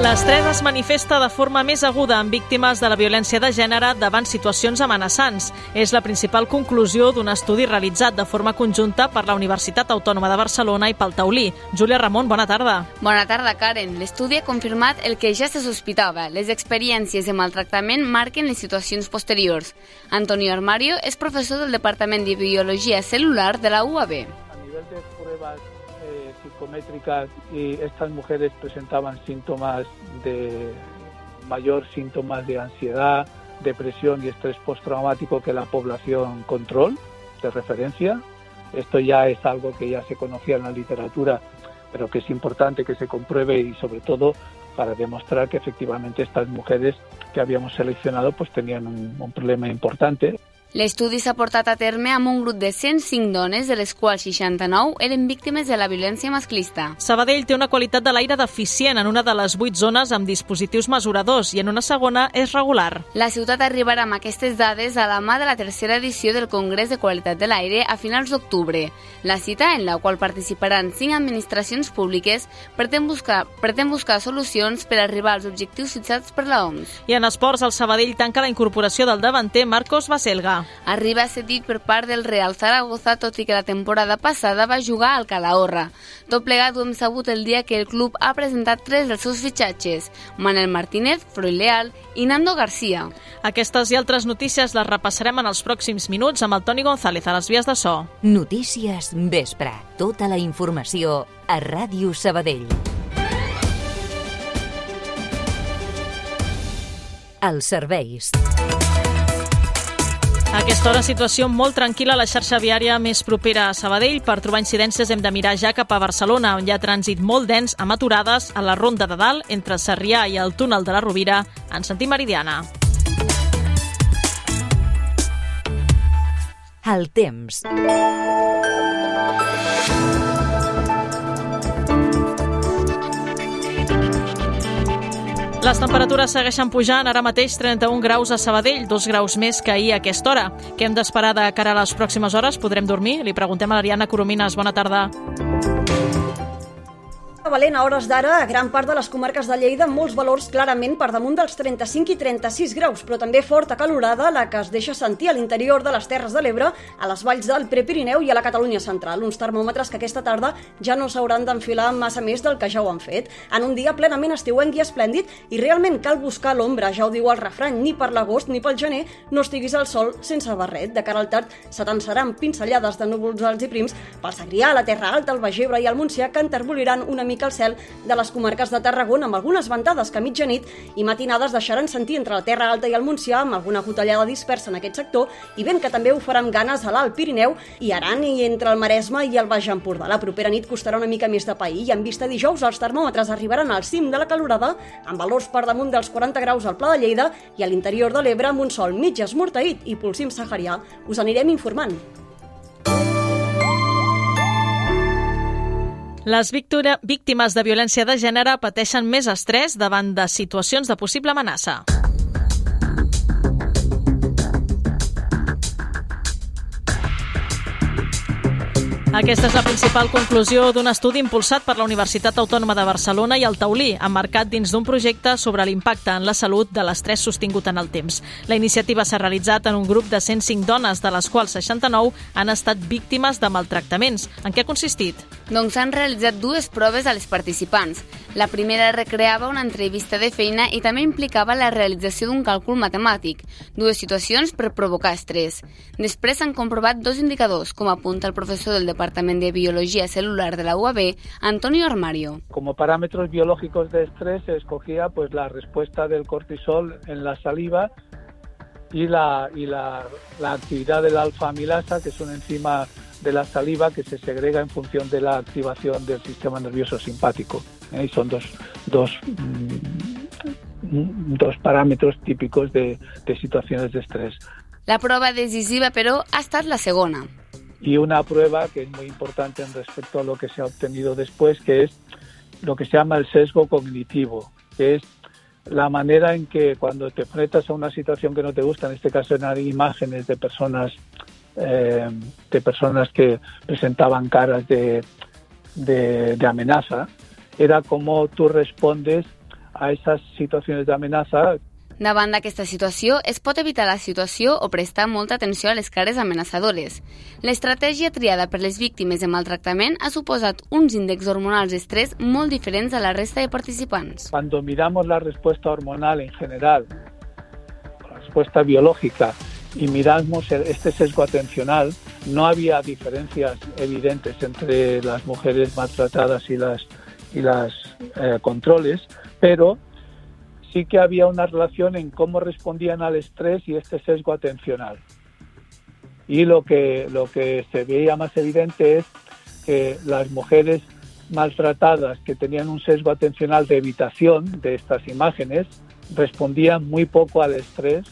L'estrès es manifesta de forma més aguda en víctimes de la violència de gènere davant situacions amenaçants. És la principal conclusió d'un estudi realitzat de forma conjunta per la Universitat Autònoma de Barcelona i pel Taulí. Júlia Ramon, bona tarda. Bona tarda, Karen. L'estudi ha confirmat el que ja se sospitava. Les experiències de maltractament marquen les situacions posteriors. Antonio Armario és professor del Departament de Biologia Celular de la UAB. A nivel de pruebas eh, psicométricas y estas mujeres presentaban síntomas de mayor síntomas de ansiedad, depresión y estrés postraumático que la población control de referencia. Esto ya es algo que ya se conocía en la literatura, pero que es importante que se compruebe y sobre todo para demostrar que efectivamente estas mujeres que habíamos seleccionado pues tenían un, un problema importante. L'estudi s'ha portat a terme amb un grup de 105 dones, de les quals 69 eren víctimes de la violència masclista. Sabadell té una qualitat de l'aire deficient en una de les vuit zones amb dispositius mesuradors i en una segona és regular. La ciutat arribarà amb aquestes dades a la mà de la tercera edició del Congrés de Qualitat de l'Aire a finals d'octubre. La cita, en la qual participaran cinc administracions públiques, pretén buscar, pretén buscar solucions per arribar als objectius fixats per la OMS. I en esports, el Sabadell tanca la incorporació del davanter Marcos Baselga. Arriba cedit per part del Real Zaragoza, tot i que la temporada passada va jugar al Calahorra. Tot plegat ho hem sabut el dia que el club ha presentat tres dels seus fitxatges, Manel Martínez, Freud Leal i Nando García. Aquestes i altres notícies les repassarem en els pròxims minuts amb el Toni González a les vies de so. Notícies Vespre. Tota la informació a Ràdio Sabadell. Els serveis. A aquesta hora, situació molt tranquil·la a la xarxa viària més propera a Sabadell. Per trobar incidències hem de mirar ja cap a Barcelona, on hi ha trànsit molt dens amb aturades a la Ronda de Dalt, entre Sarrià i el túnel de la Rovira, en sentit meridiana. El temps. Les temperatures segueixen pujant, ara mateix 31 graus a Sabadell, 2 graus més que ahir a aquesta hora. Què hem d'esperar de cara a les pròximes hores? Podrem dormir? Li preguntem a l'Ariana Coromines. Bona tarda. Valent a hores d'ara a gran part de les comarques de Lleida amb molts valors clarament per damunt dels 35 i 36 graus, però també forta calorada la que es deixa sentir a l'interior de les Terres de l'Ebre, a les valls del Prepirineu i a la Catalunya central, uns termòmetres que aquesta tarda ja no s'hauran d'enfilar massa més del que ja ho han fet. En un dia plenament estiuenc i esplèndid i realment cal buscar l'ombra, ja ho diu el refrany, ni per l'agost ni pel gener no estiguis al sol sense barret. De cara al tard se t'enceran pinzellades de núvols alts i prims pel Segrià, la Terra Alta, el Baix i el Montsià que enterboliran una mica el cel de les comarques de Tarragona amb algunes ventades que a mitjanit i matinades deixaran sentir entre la Terra Alta i el Montsià amb alguna gotellada dispersa en aquest sector i vent que també ho farà amb ganes a l'Alt Pirineu i Aran i entre el Maresme i el Baix Empordà. La propera nit costarà una mica més de pair i en vista dijous els termòmetres arribaran al cim de la calorada amb valors per damunt dels 40 graus al Pla de Lleida i a l'interior de l'Ebre amb un sol mig esmorteït i pulsim saharià. Us anirem informant. Les víctimes de violència de gènere pateixen més estrès davant de situacions de possible amenaça. Aquesta és la principal conclusió d'un estudi impulsat per la Universitat Autònoma de Barcelona i el Taulí, emmarcat dins d'un projecte sobre l'impacte en la salut de l'estrès sostingut en el temps. La iniciativa s'ha realitzat en un grup de 105 dones, de les quals 69 han estat víctimes de maltractaments. En què ha consistit? Doncs s'han realitzat dues proves a les participants. La primera recreava una entrevista de feina i també implicava la realització d'un càlcul matemàtic, dues situacions per provocar estrès. Després s'han comprovat dos indicadors, com apunta el professor del Departament de Biologia Celular de la UAB, Antonio Armario. Como parámetros biológicos de estrés se escogía pues la respuesta del cortisol en la saliva y la, y la, la actividad de la alfa-amilasa, que es una enzima de la saliva que se segrega en función de la activación del sistema nervioso simpático. ¿eh? Y son dos, dos, mm, dos parámetros típicos de, de situaciones de estrés. La prova decisiva, però, ha estat la segona. y una prueba que es muy importante en respecto a lo que se ha obtenido después, que es lo que se llama el sesgo cognitivo, que es la manera en que cuando te enfrentas a una situación que no te gusta, en este caso eran imágenes de personas eh, de personas que presentaban caras de, de, de amenaza, era cómo tú respondes a esas situaciones de amenaza Davant d'aquesta situació, es pot evitar la situació o prestar molta atenció a les cares amenaçadores. L'estratègia triada per les víctimes de maltractament ha suposat uns índexs hormonals d'estrès molt diferents a la resta de participants. Cuando miramos la respuesta hormonal en general, la respuesta biológica, y miramos este sesgo atencional, no había diferencias evidentes entre las mujeres maltratadas y las, y las eh, controles, pero sí que había una relación en cómo respondían al estrés y este sesgo atencional. Y lo que, lo que se veía más evidente es que las mujeres maltratadas que tenían un sesgo atencional de evitación de estas imágenes respondían muy poco al estrés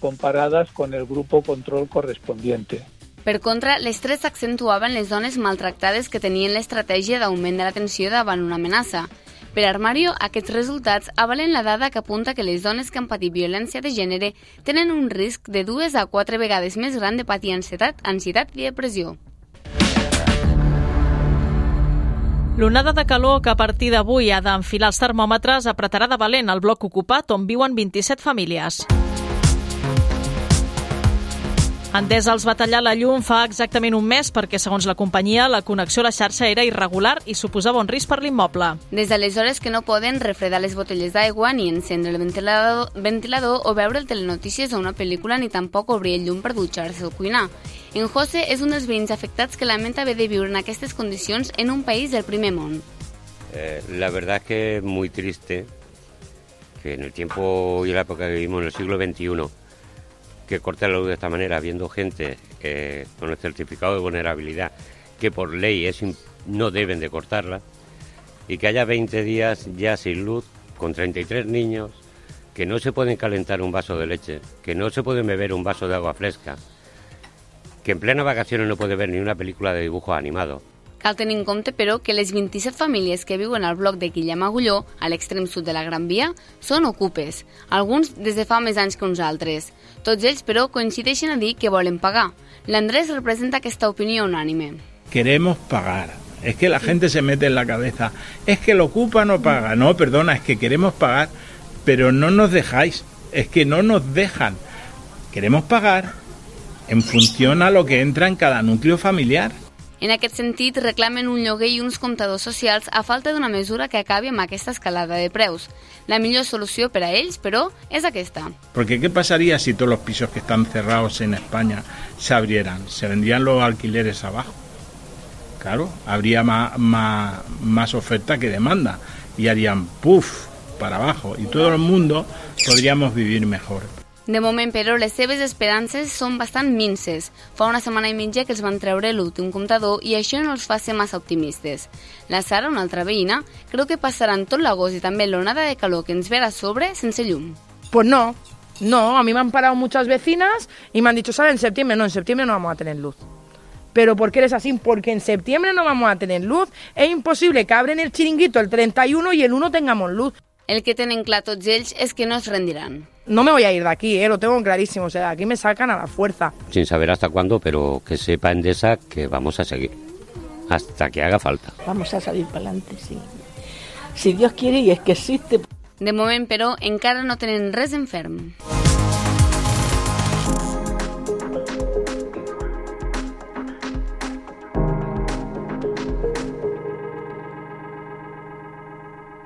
comparadas con el grupo control correspondiente. Per contra, l'estrès s'accentuava en les dones maltractades que tenien l'estratègia d'augment de l'atenció davant una amenaça. Per Armario, aquests resultats avalen la dada que apunta que les dones que han patit violència de gènere tenen un risc de dues a quatre vegades més gran de patir ansietat, ansietat i depressió. L'onada de calor que a partir d'avui ha d'enfilar els termòmetres apretarà de valent el bloc ocupat on viuen 27 famílies. Endesa els va tallar la llum fa exactament un mes perquè, segons la companyia, la connexió a la xarxa era irregular i suposava un risc per l'immoble. Des d'aleshores que no poden refredar les botelles d'aigua, ni encendre el ventilador, ventilador o veure el telenotícies o una pel·lícula, ni tampoc obrir el llum per dutxar-se o cuinar. En José és un dels veïns afectats que lamenta haver de viure en aquestes condicions en un país del primer món. Eh, la verdad es que es muy triste que en el tiempo y la época que vivimos, en el siglo XXI, que corte la luz de esta manera, habiendo gente con el certificado de vulnerabilidad que por ley es no deben de cortarla, y que haya 20 días ya sin luz, con 33 niños, que no se pueden calentar un vaso de leche, que no se pueden beber un vaso de agua fresca, que en plena vacaciones no puede ver ni una película de dibujos animados, Cal tenir en compte, però, que les 27 famílies que viuen al bloc de Guillem Agulló, a l'extrem sud de la Gran Via, són ocupes, alguns des de fa més anys que uns altres. Tots ells, però, coincideixen a dir que volen pagar. L'Andrés representa aquesta opinió unànime. Queremos pagar. Es que la gente se mete en la cabeza. Es que lo ocupa no paga. No, perdona, es que queremos pagar, pero no nos dejáis. Es que no nos dejan. Queremos pagar en función a lo que entra en cada núcleo familiar. En aquest sentit, reclamen un lloguer i uns comptadors socials a falta d'una mesura que acabi amb aquesta escalada de preus. La millor solució per a ells, però, és aquesta. Porque ¿qué pasaría si todos los pisos que están cerrados en España se abrieran? Se vendrían los alquileres abajo. Claro, habría más, más, más oferta que demanda y harían puff para abajo y todo el mundo podríamos vivir mejor. De moment, però, les seves esperances són bastant minces. Fa una setmana i mitja que els van treure l'últim comptador i això no els fa ser massa optimistes. La Sara, una altra veïna, creu que passaran tot l'agost i també l'onada de calor que ens ve a sobre sense llum. Pues no, no, a mí me han parado muchas vecinas y me han dicho, Sara, en septiembre, no, en septiembre no vamos a tener luz. Pero ¿por qué eres así? Porque en septiembre no vamos a tener luz. Es imposible que abren el chiringuito el 31 y el 1 tengamos luz. El que tenen clar tots ells és que no es rendiran. No me voy a ir de aquí, ¿eh? lo tengo clarísimo. O sea, aquí me sacan a la fuerza. sin saber hasta cuándo, pero que sepa Endesa que vamos a seguir hasta que haga falta. Vamos a salir para adelante, sí. Si Dios quiere y es que existe. De moment, però, encara no tenen res en ferm.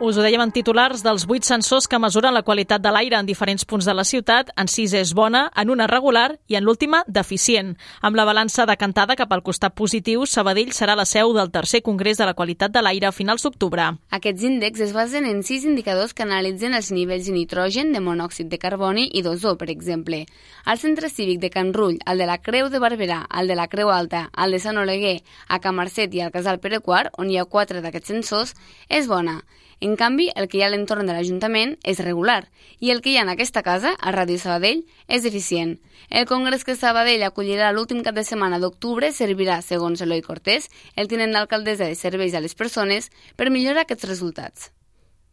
Us ho dèiem en titulars dels vuit sensors que mesuren la qualitat de l'aire en diferents punts de la ciutat. En sis és bona, en una regular i en l'última deficient. Amb la balança decantada cap al costat positiu, Sabadell serà la seu del tercer Congrés de la Qualitat de l'Aire a finals d'octubre. Aquests índexs es basen en sis indicadors que analitzen els nivells de nitrogen, de monòxid de carboni i d'ozó, per exemple. Al Centre Cívic de Can Rull, el de la Creu de Barberà, el de la Creu Alta, el de Sant Oleguer, a Camarcet i al Casal Pere IV, on hi ha quatre d'aquests sensors, és bona. En canvi, el que hi ha a l'entorn de l'Ajuntament és regular i el que hi ha en aquesta casa, a Ràdio Sabadell, és eficient. El Congrés que Sabadell acollirà l'últim cap de setmana d'octubre servirà, segons Eloi Cortés, el tinent d'alcaldessa de Serveis a les Persones, per millorar aquests resultats.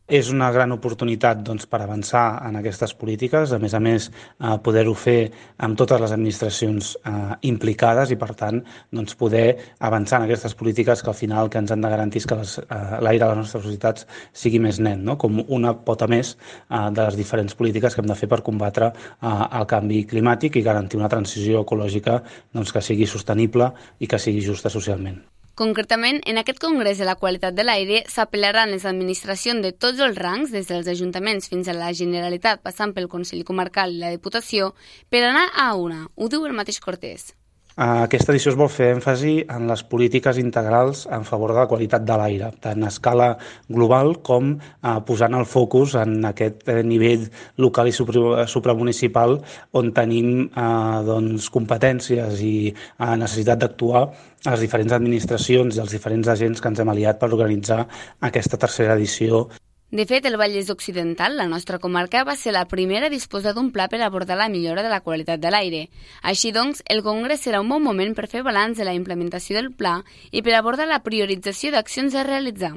És una gran oportunitat doncs, per avançar en aquestes polítiques, a més a més eh, poder-ho fer amb totes les administracions eh, implicades i per tant doncs, poder avançar en aquestes polítiques que al final que ens han de garantir que eh, l'aire de les nostres societats sigui més net, no? com una pota més eh, de les diferents polítiques que hem de fer per combatre eh, el canvi climàtic i garantir una transició ecològica doncs, que sigui sostenible i que sigui justa socialment. Concretament, en aquest Congrés de la Qualitat de l'Aire s'apel·laran les administracions de tots els rangs, des dels ajuntaments fins a la Generalitat, passant pel Consell Comarcal i la Diputació, per anar a una. Ho diu el mateix Cortés. Aquesta edició es vol fer èmfasi en les polítiques integrals en favor de la qualitat de l'aire, tant a escala global com eh, posant el focus en aquest eh, nivell local i supramunicipal on tenim eh, doncs, competències i eh, necessitat d'actuar a les diferents administracions i els diferents agents que ens hem aliat per organitzar aquesta tercera edició de fet, el Vallès Occidental, la nostra comarca, va ser la primera a disposar d'un pla per abordar la millora de la qualitat de l'aire. Així doncs, el Congrés serà un bon moment per fer balanç de la implementació del pla i per abordar la priorització d'accions a realitzar.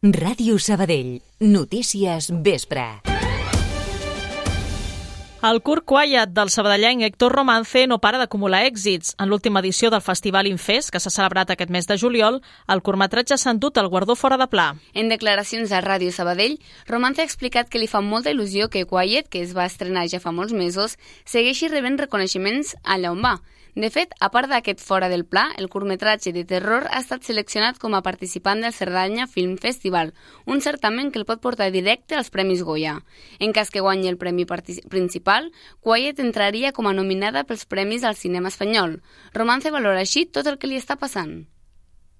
Ràdio Sabadell. Notícies vespre. El curt Quiet del sabadellenc Héctor Romance no para d'acumular èxits. En l'última edició del Festival Infest, que s'ha celebrat aquest mes de juliol, el curtmetratge s'ha endut el guardó fora de pla. En declaracions a Ràdio Sabadell, Romance ha explicat que li fa molta il·lusió que Quiet, que es va estrenar ja fa molts mesos, segueixi rebent reconeixements allà on va. De fet, a part d'aquest fora del pla, el curtmetratge de terror ha estat seleccionat com a participant del Cerdanya Film Festival, un certamen que el pot portar directe als Premis Goya. En cas que guanyi el premi principal, Quiet entraria com a nominada pels Premis al cinema espanyol. Romance valora així tot el que li està passant.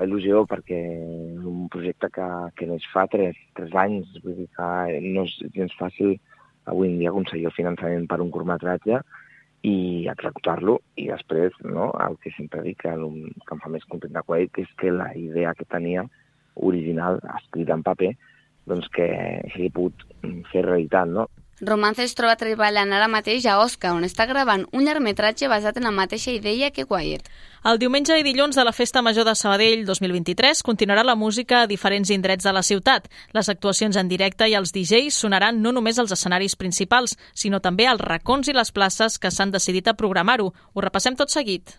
Il·lusió perquè és un projecte que, que neix fa tres, tres anys, vull dir que no és gens fàcil avui en dia aconseguir el finançament per un curtmetratge i executar-lo i després no, el que sempre dic que, el, que em fa més content de Quake que és que la idea que tenia original, escrita en paper, doncs que s'hagi pogut fer realitat, no? Romance es troba treballant ara mateix a Oscar, on està gravant un llargmetratge basat en la mateixa idea que Quiet. El diumenge i dilluns de la Festa Major de Sabadell 2023 continuarà la música a diferents indrets de la ciutat. Les actuacions en directe i els DJs sonaran no només als escenaris principals, sinó també als racons i les places que s'han decidit a programar-ho. Ho repassem tot seguit.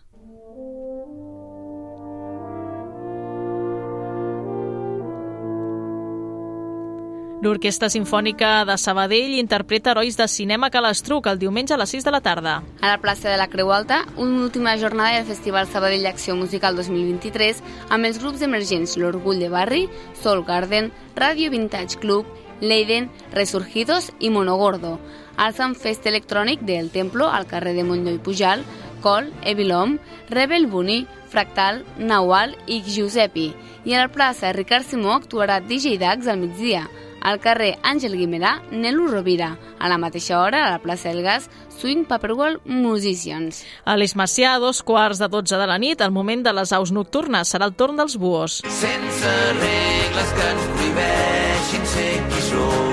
L'Orquestra Simfònica de Sabadell interpreta herois de cinema Calastruc el diumenge a les 6 de la tarda. A la plaça de la Creu Alta, una última jornada del Festival Sabadell Acció Musical 2023 amb els grups emergents L'Orgull de Barri, Soul Garden, Radio Vintage Club, Leiden, Resurgidos i Monogordo. Al Sant Fest Electrònic del Templo, al carrer de Montlló i Pujal, Col, Evilom, Rebel Buni, Fractal, Naual i Giuseppi. I a la plaça Ricard Simó actuarà DJ Dax al migdia al carrer Àngel Guimerà, Nelu Rovira. A la mateixa hora, a la plaça del Gas, Swing Paperwell Musicians. A l'Eix Macià, a dos quarts de dotze de la nit, al moment de les aus nocturnes, serà el torn dels buos. Sense regles que ens prohibeixin ser qui som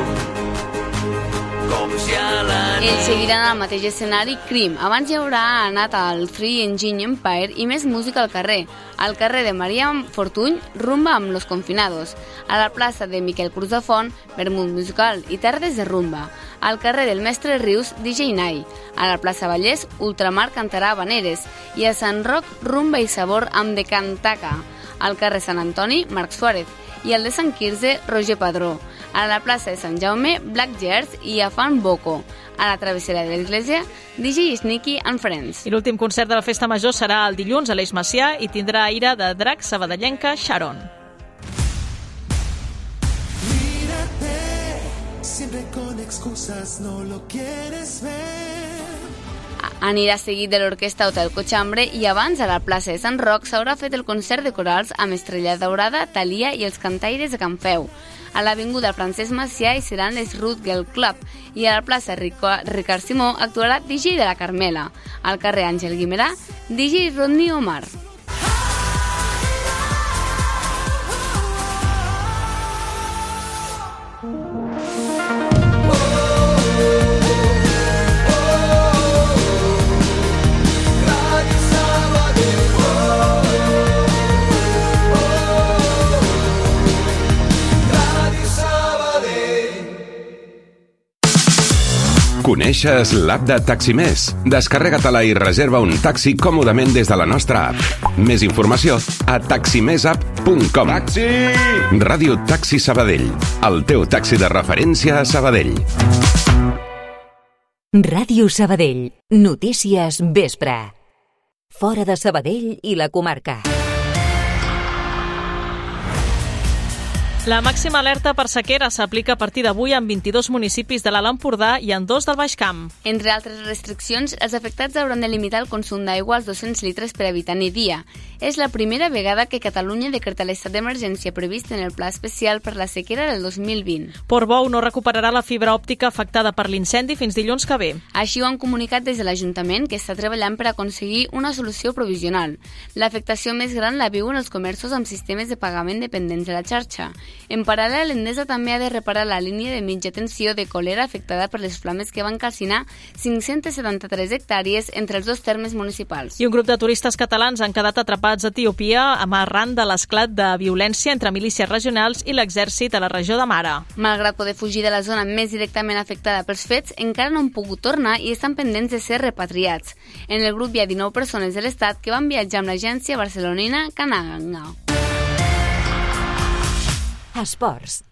Ells seguiran al mateix escenari Crim. Abans hi haurà anat al Free Engine Empire i més música al carrer. Al carrer de Maria Fortuny, rumba amb Los Confinados. A la plaça de Miquel Cruz de Font, vermut musical i tardes de rumba. Al carrer del Mestre Rius, DJ Nai. A la plaça Vallès, Ultramar cantarà Habaneres. I a Sant Roc, rumba i sabor amb de Cantaca. Al carrer Sant Antoni, Marc Suárez. I al de Sant Quirze, Roger Padró a la plaça de Sant Jaume, Black Jers i a Fan Boco. A la travessera de l'església, DJ Sneaky and Friends. I l'últim concert de la Festa Major serà el dilluns a l'Eix Macià i tindrà aire de drac sabadellenca Sharon. Mírate, siempre con excusas no lo quieres ver anirà seguit de l'orquestra Hotel Cochambre i abans a la plaça de Sant Roc s'haurà fet el concert de corals amb Estrella Daurada, Talia i els cantaires de Feu. A l'Avinguda Francesc Macià hi seran les Root Girl Club i a la plaça Ricard Simó actuarà DJ de la Carmela. Al carrer Àngel Guimerà, DJ Rodney Omar. Coneixes l'app de Taximés? Descarrega-te-la i reserva un taxi còmodament des de la nostra app. Més informació a taximesapp.com. Taxi! Ràdio Taxi Sabadell. El teu taxi de referència a Sabadell. Ràdio Sabadell. Notícies vespre. Fora de Sabadell i la comarca. La màxima alerta per sequera s'aplica a partir d'avui en 22 municipis de l'Alt Empordà i en dos del Baix Camp. Entre altres restriccions, els afectats hauran de limitar el consum d'aigua als 200 litres per habitant i dia. És la primera vegada que Catalunya decreta l'estat d'emergència previst en el Pla Especial per la sequera del 2020. Portbou no recuperarà la fibra òptica afectada per l'incendi fins dilluns que ve. Així ho han comunicat des de l'Ajuntament, que està treballant per aconseguir una solució provisional. L'afectació més gran la viuen els comerços amb sistemes de pagament dependents de la xarxa. En paral·lel, Endesa també ha de reparar la línia de mitja tensió de colera afectada per les flames que van calcinar 573 hectàrees entre els dos termes municipals. I un grup de turistes catalans han quedat atrapats a Etiòpia arran de l'esclat de violència entre milícies regionals i l'exèrcit a la regió de Mara. Malgrat poder fugir de la zona més directament afectada pels fets, encara no han pogut tornar i estan pendents de ser repatriats. En el grup hi ha 19 persones de l'Estat que van viatjar amb l'agència barcelonina Canaganga. Esports.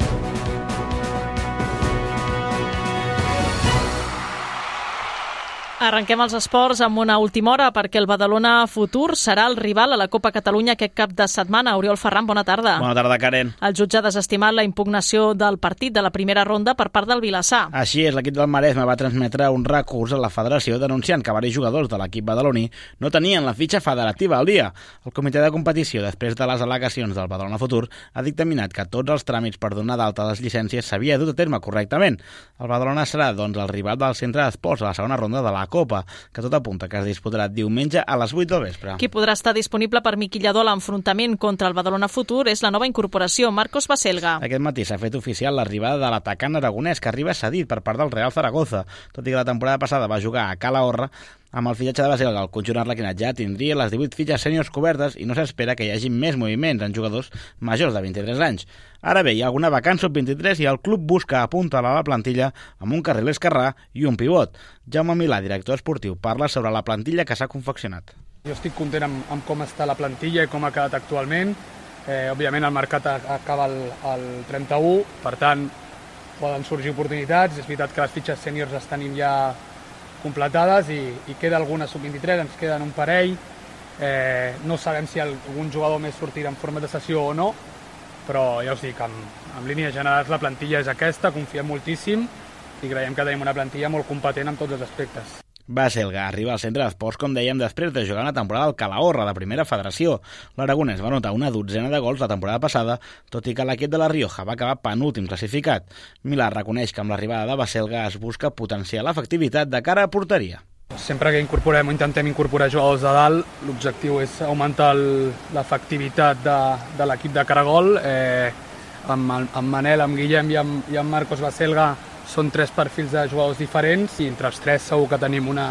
Arrenquem els esports amb una última hora perquè el Badalona Futur serà el rival a la Copa Catalunya aquest cap de setmana. Oriol Ferran, bona tarda. Bona tarda, Karen. El jutge ha desestimat la impugnació del partit de la primera ronda per part del Vilassar. Així és, l'equip del Maresme va transmetre un recurs a la federació denunciant que varis jugadors de l'equip badaloní no tenien la fitxa federativa al dia. El comitè de competició, després de les al·legacions del Badalona Futur, ha dictaminat que tots els tràmits per donar d'alta les llicències s'havia dut a terme correctament. El Badalona serà, doncs, el rival del centre d'esports a la segona ronda de la Copa, que tot apunta que es disputarà diumenge a les 8 del vespre. Qui podrà estar disponible per miquillador a l'enfrontament contra el Badalona Futur és la nova incorporació, Marcos Baselga. Aquest matí s'ha fet oficial l'arribada de l'atacant aragonès, que arriba cedit per part del Real Zaragoza, tot i que la temporada passada va jugar a Calahorra amb el fitxatge de Baselga, el conjunt arlequinat ja tindria les 18 fitxes sèniors cobertes i no s'espera que hi hagi més moviments en jugadors majors de 23 anys. Ara bé, hi ha alguna vacant sub-23 i el club busca apuntar a la plantilla amb un carril esquerrà i un pivot. Jaume Milà, director esportiu, parla sobre la plantilla que s'ha confeccionat. Jo estic content amb, amb com està la plantilla i com ha quedat actualment. Eh, òbviament el mercat acaba el, el 31, per tant poden sorgir oportunitats. És veritat que les fitxes sèniors les tenim ja completades i, i queda alguna sub-23, ens queden un parell. Eh, no sabem si algun jugador més sortirà en forma de sessió o no, però ja us dic, amb, amb línies generals la plantilla és aquesta, confiem moltíssim i creiem que tenim una plantilla molt competent en tots els aspectes. Baselga arriba al centre d'esports, com dèiem, després de jugar una temporada al Calahorra, de primera federació. L'Aragonès va notar una dotzena de gols la temporada passada, tot i que l'equip de la Rioja va acabar penúltim classificat. Milà reconeix que amb l'arribada de Baselga es busca potenciar l'efectivitat de cara a porteria. Sempre que incorporem o intentem incorporar jugadors de dalt, l'objectiu és augmentar l'efectivitat de, de l'equip de Caragol. Eh, amb, amb Manel, amb Guillem i amb, i amb Marcos Baselga són tres perfils de jugadors diferents i entre els tres segur que tenim una,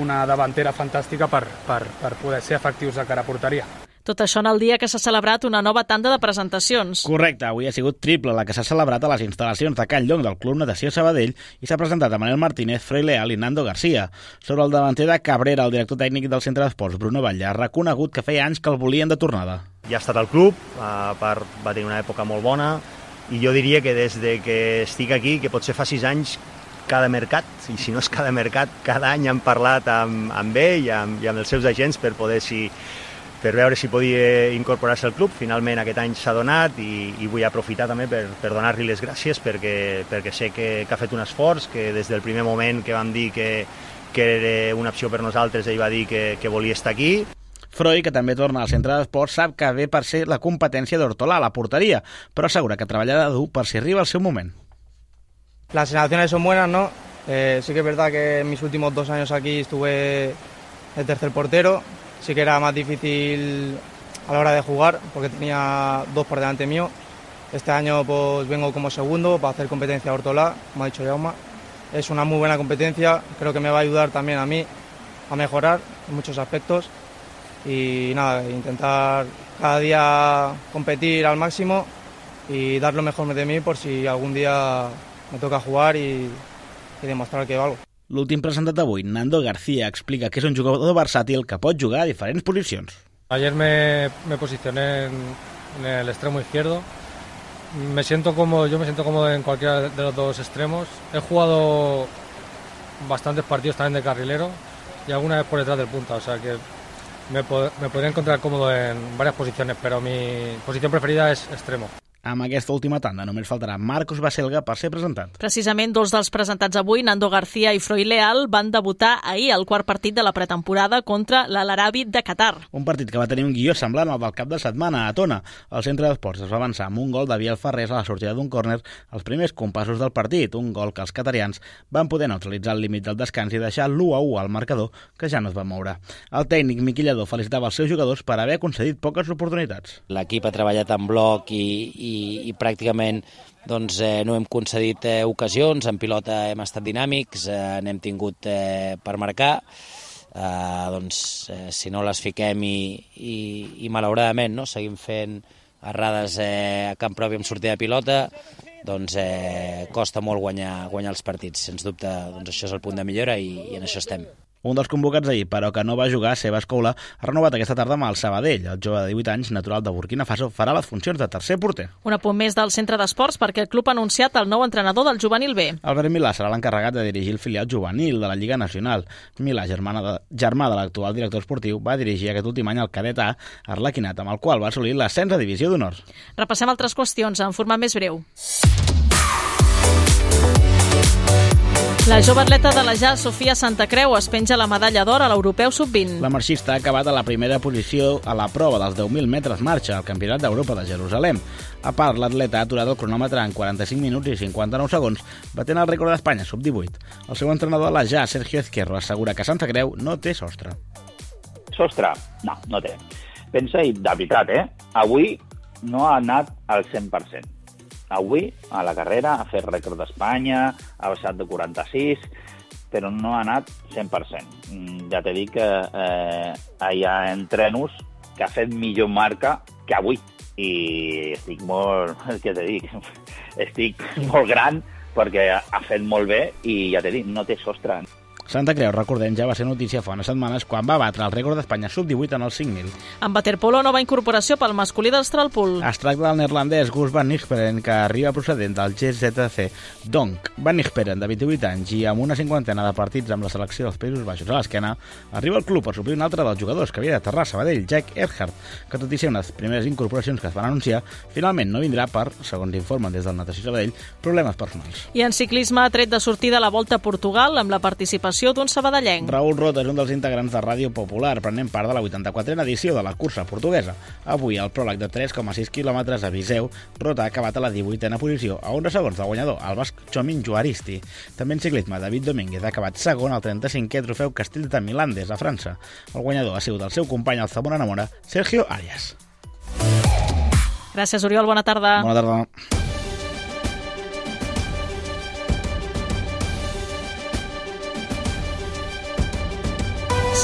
una davantera fantàstica per, per, per poder ser efectius de cara a porteria. Tot això en el dia que s'ha celebrat una nova tanda de presentacions. Correcte, avui ha sigut triple la que s'ha celebrat a les instal·lacions de Can Llong del Club Natació Sabadell i s'ha presentat a Manel Martínez, Frei Leal i Nando Garcia. Sobre el davanter de Cabrera, el director tècnic del Centre d'Esports, Bruno Batlle, ha reconegut que feia anys que el volien de tornada. Ja ha estat al club, uh, per, va tenir una època molt bona, i jo diria que des de que estic aquí, que potser fa sis anys, cada mercat, i si no és cada mercat, cada any han parlat amb, amb ell i amb, i amb els seus agents per poder si, per veure si podia incorporar-se al club. Finalment aquest any s'ha donat i, i vull aprofitar també per, per donar-li les gràcies perquè, perquè sé que, que ha fet un esforç, que des del primer moment que vam dir que, que era una opció per nosaltres, ell va dir que, que volia estar aquí. Freud, que també torna al centre d'esports, sap que ve per ser la competència d'Hortolà la porteria, però assegura que treballarà dur per si arriba el seu moment. Las sensaciones son buenas, ¿no? Eh, sí que es verdad que en mis últimos dos años aquí estuve de tercer portero, sí que era más difícil a la hora de jugar porque tenía dos por delante mío. Este año pues vengo como segundo para hacer competencia a Hortolá, como ha dicho Jauma. Es una muy buena competencia, creo que me va a ayudar también a mí a mejorar en muchos aspectos y nada, intentar cada día competir al máximo y dar lo mejor de mí por si algún día me toca jugar y, y demostrar que valgo. L'últim presentat avui, Nando García, explica que és un jugador versàtil que pot jugar a diferents posicions. Ayer me, me posicioné en, en el extremo izquierdo. Me siento cómodo, yo me siento cómodo en cualquiera de los dos extremos. He jugado bastantes partidos también de carrilero y alguna vez por detrás del punta, o sea que me, pod me podría encontrar cómodo en varias posiciones, pero mi posición preferida es extremo. Amb aquesta última tanda només faltarà Marcos Baselga per ser presentat. Precisament dos dels presentats avui, Nando García i Freud Leal, van debutar ahir al quart partit de la pretemporada contra l'Alarabi de Qatar. Un partit que va tenir un guió semblant al del cap de setmana a Tona. El centre d'esports es va avançar amb un gol de Biel Ferrés a la sortida d'un córner als primers compassos del partit, un gol que els catarians van poder neutralitzar el límit del descans i deixar l'1 a 1 al marcador, que ja no es va moure. El tècnic Miqui Lledó felicitava els seus jugadors per haver concedit poques oportunitats. L'equip ha treballat en bloc i, i, i pràcticament doncs, eh, no hem concedit eh, ocasions, en pilota hem estat dinàmics, eh, n'hem tingut eh, per marcar, eh, doncs, eh, si no les fiquem i, i, i malauradament no, seguim fent errades eh, a camp propi amb sortida de pilota, doncs eh, costa molt guanyar, guanyar els partits. Sens dubte, doncs això és el punt de millora i, i en això estem. Un dels convocats ahir, però que no va jugar, Seba Escoula, ha renovat aquesta tarda amb el Sabadell. El jove de 18 anys, natural de Burkina Faso, farà les funcions de tercer porter. Un apunt més del centre d'esports perquè el club ha anunciat el nou entrenador del juvenil B. Albert Milà serà l'encarregat de dirigir el filial juvenil de la Lliga Nacional. Milà, germana de, germà de l'actual director esportiu, va dirigir aquest últim any el cadet A, Arlequinat, amb el qual va assolir l'ascens a divisió d'honor. Repassem altres qüestions en forma més breu. La jove atleta de la JA, Sofia Santa Creu, es penja la medalla d'or a l'Europeu Sub-20. La marxista ha acabat a la primera posició a la prova dels 10.000 metres marxa al Campionat d'Europa de Jerusalem. A part, l'atleta ha aturat el cronòmetre en 45 minuts i 59 segons, batent el rècord d'Espanya sub-18. El seu entrenador de la JA, Sergio Ezquerro, assegura que Santa Creu no té sostre. Sostre? No, no té. Pensa, i de veritat, eh? Avui no ha anat al 100% avui a la carrera ha fet rècord d'Espanya, ha baixat de 46, però no ha anat 100%. Mm, Ja t'he dit que eh, hi ha entrenos que ha fet millor marca que avui. I estic molt... Què t'he dit? Estic molt gran perquè ha fet molt bé i ja t'he dit, no té sostre. Santa Creu, recordem, ja va ser notícia fa unes setmanes quan va batre el rècord d'Espanya sub-18 en els 5.000. En waterpolo, nova incorporació pel masculí del Stralpool. Es tracta del neerlandès Gus van Nichtperen, que arriba procedent del GZC Donk. Van Nichtperen, de 28 anys i amb una cinquantena de partits amb la selecció dels Països Baixos a l'esquena, arriba al club per suplir un altre dels jugadors que havia d'aterrar a Sabadell, Jack Erhardt, que tot i ser unes primeres incorporacions que es van anunciar, finalment no vindrà per, segons informen des del Natació Sabadell, problemes personals. I en ciclisme ha tret de sortida la Volta a Portugal amb la participació d'un sabadellenc. Raül Rota és un dels integrants de Ràdio Popular, prenent part de la 84a edició de la cursa portuguesa. Avui, al pròleg de 3,6 quilòmetres a Viseu, Rota ha acabat a la 18a posició, a 11 segons del guanyador, el basc Chomin Juaristi. També en ciclisme, David Domínguez ha acabat segon al 35è trofeu Castell de Milandes, a França. El guanyador ha sigut el seu company al Zamora Namora, Sergio Arias. Gràcies, Oriol. Bona tarda. Bona tarda.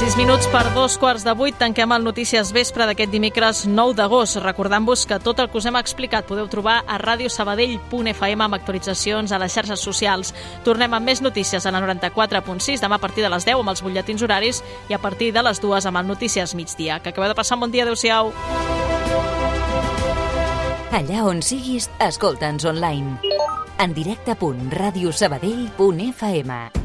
Sis minuts per dos quarts de vuit tanquem el Notícies Vespre d'aquest dimecres 9 d'agost. Recordant-vos que tot el que us hem explicat podeu trobar a radiosabadell.fm amb actualitzacions a les xarxes socials. Tornem amb més notícies a la 94.6 demà a partir de les 10 amb els butlletins horaris i a partir de les 2 amb el Notícies Migdia. Que acabeu de passar un bon dia. Adéu-siau. Allà on siguis, escolta'ns online. En directe.radiosabadell.fm